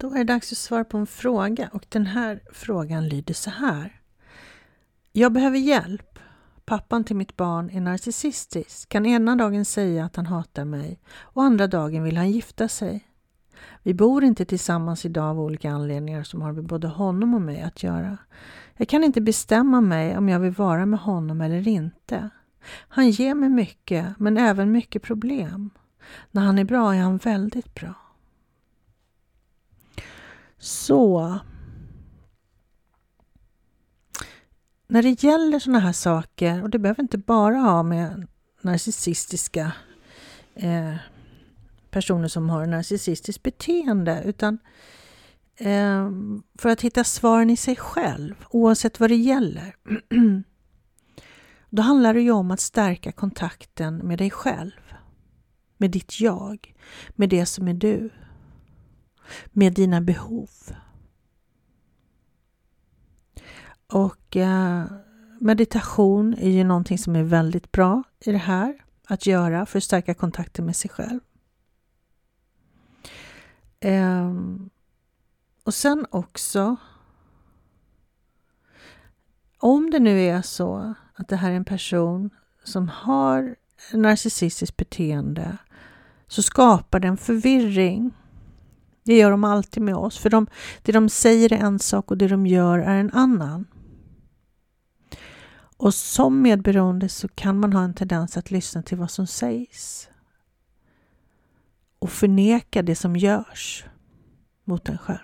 Då är det dags att svara på en fråga och den här frågan lyder så här. Jag behöver hjälp. Pappan till mitt barn är narcissistisk, kan ena dagen säga att han hatar mig och andra dagen vill han gifta sig. Vi bor inte tillsammans idag av olika anledningar som har med både honom och mig att göra. Jag kan inte bestämma mig om jag vill vara med honom eller inte. Han ger mig mycket, men även mycket problem. När han är bra är han väldigt bra. Så. När det gäller sådana här saker, och det behöver inte bara ha med narcissistiska eh, personer som har narcissistiskt beteende, utan eh, för att hitta svaren i sig själv, oavsett vad det gäller. Då handlar det ju om att stärka kontakten med dig själv, med ditt jag, med det som är du med dina behov. Och eh, meditation är ju någonting som är väldigt bra i det här att göra för att stärka kontakten med sig själv. Eh, och sen också om det nu är så att det här är en person som har narcissistiskt beteende så skapar den förvirring det gör de alltid med oss, för de, det de säger är en sak och det de gör är en annan. Och som medberoende så kan man ha en tendens att lyssna till vad som sägs och förneka det som görs mot en själv.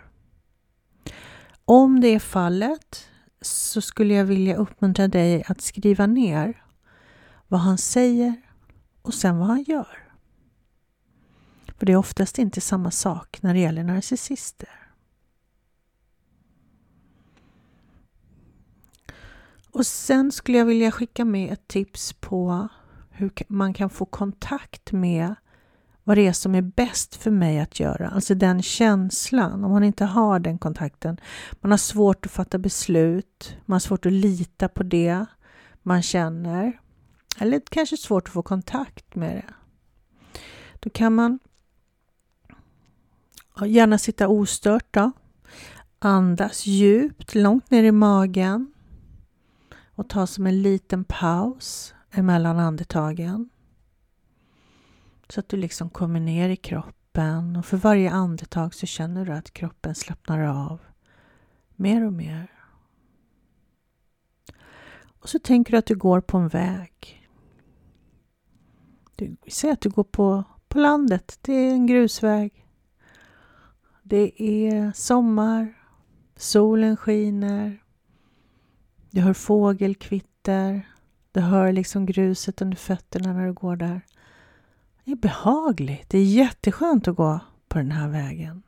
Om det är fallet så skulle jag vilja uppmuntra dig att skriva ner vad han säger och sen vad han gör. För det är oftast inte samma sak när det gäller narcissister. Och sen skulle jag vilja skicka med ett tips på hur man kan få kontakt med vad det är som är bäst för mig att göra. Alltså den känslan, om man inte har den kontakten. Man har svårt att fatta beslut, man har svårt att lita på det man känner. Eller kanske svårt att få kontakt med det. Då kan man Gärna sitta ostört då. Andas djupt, långt ner i magen och ta som en liten paus emellan andetagen. Så att du liksom kommer ner i kroppen och för varje andetag så känner du att kroppen slappnar av mer och mer. Och så tänker du att du går på en väg. Du, säger att du går på, på landet, det är en grusväg. Det är sommar, solen skiner, du hör fågelkvitter, du hör liksom gruset under fötterna när du går där. Det är behagligt, det är jätteskönt att gå på den här vägen.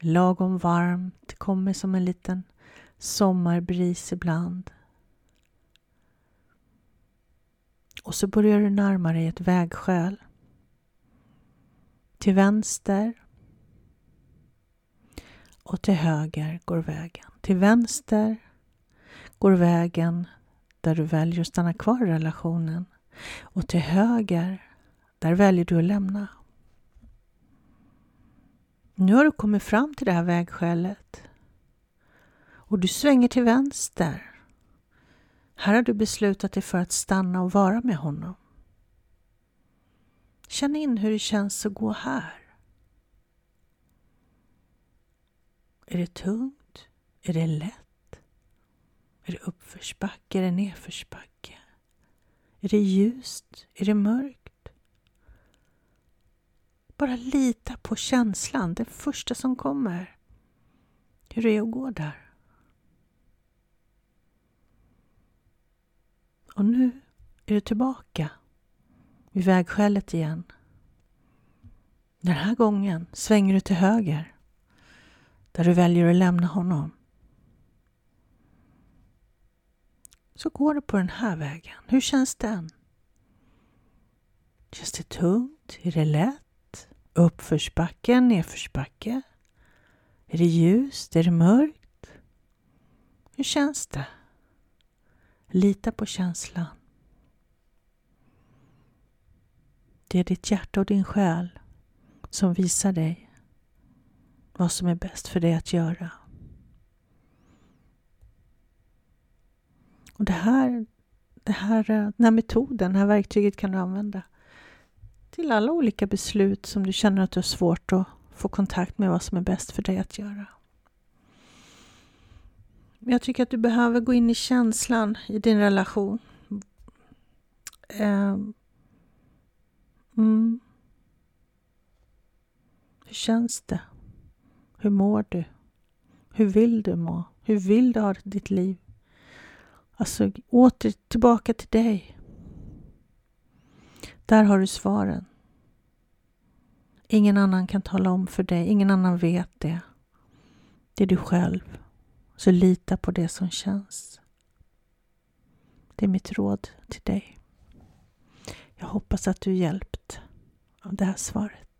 Lagom varmt, det kommer som en liten sommarbris ibland. Och så börjar du närma dig ett vägskäl. Till vänster och till höger går vägen. Till vänster går vägen där du väljer att stanna kvar i relationen och till höger, där väljer du att lämna. Nu har du kommit fram till det här vägskälet och du svänger till vänster. Här har du beslutat dig för att stanna och vara med honom. Känn in hur det känns att gå här. Är det tungt? Är det lätt? Är det uppförsbacke? Är det nedförsbacke? Är det ljust? Är det mörkt? Bara lita på känslan, det första som kommer. Hur det är att gå där. Och nu är du tillbaka vid vägskälet igen. Den här gången svänger du till höger där du väljer att lämna honom. Så går du på den här vägen. Hur känns den? Känns det tungt? Är det lätt? Uppförsbacke? Nedförsbacke? Är det ljust? Är det mörkt? Hur känns det? Lita på känslan. Det är ditt hjärta och din själ som visar dig vad som är bäst för dig att göra. Och det här, det här, eh, den här metoden, det här verktyget kan du använda till alla olika beslut som du känner att du har svårt att få kontakt med vad som är bäst för dig att göra. Jag tycker att du behöver gå in i känslan i din relation. Eh, mm. Hur känns det? Hur mår du? Hur vill du må? Hur vill du ha ditt liv? Alltså åter tillbaka till dig. Där har du svaren. Ingen annan kan tala om för dig, ingen annan vet det. Det är du själv. Så lita på det som känns. Det är mitt råd till dig. Jag hoppas att du är hjälpt av det här svaret.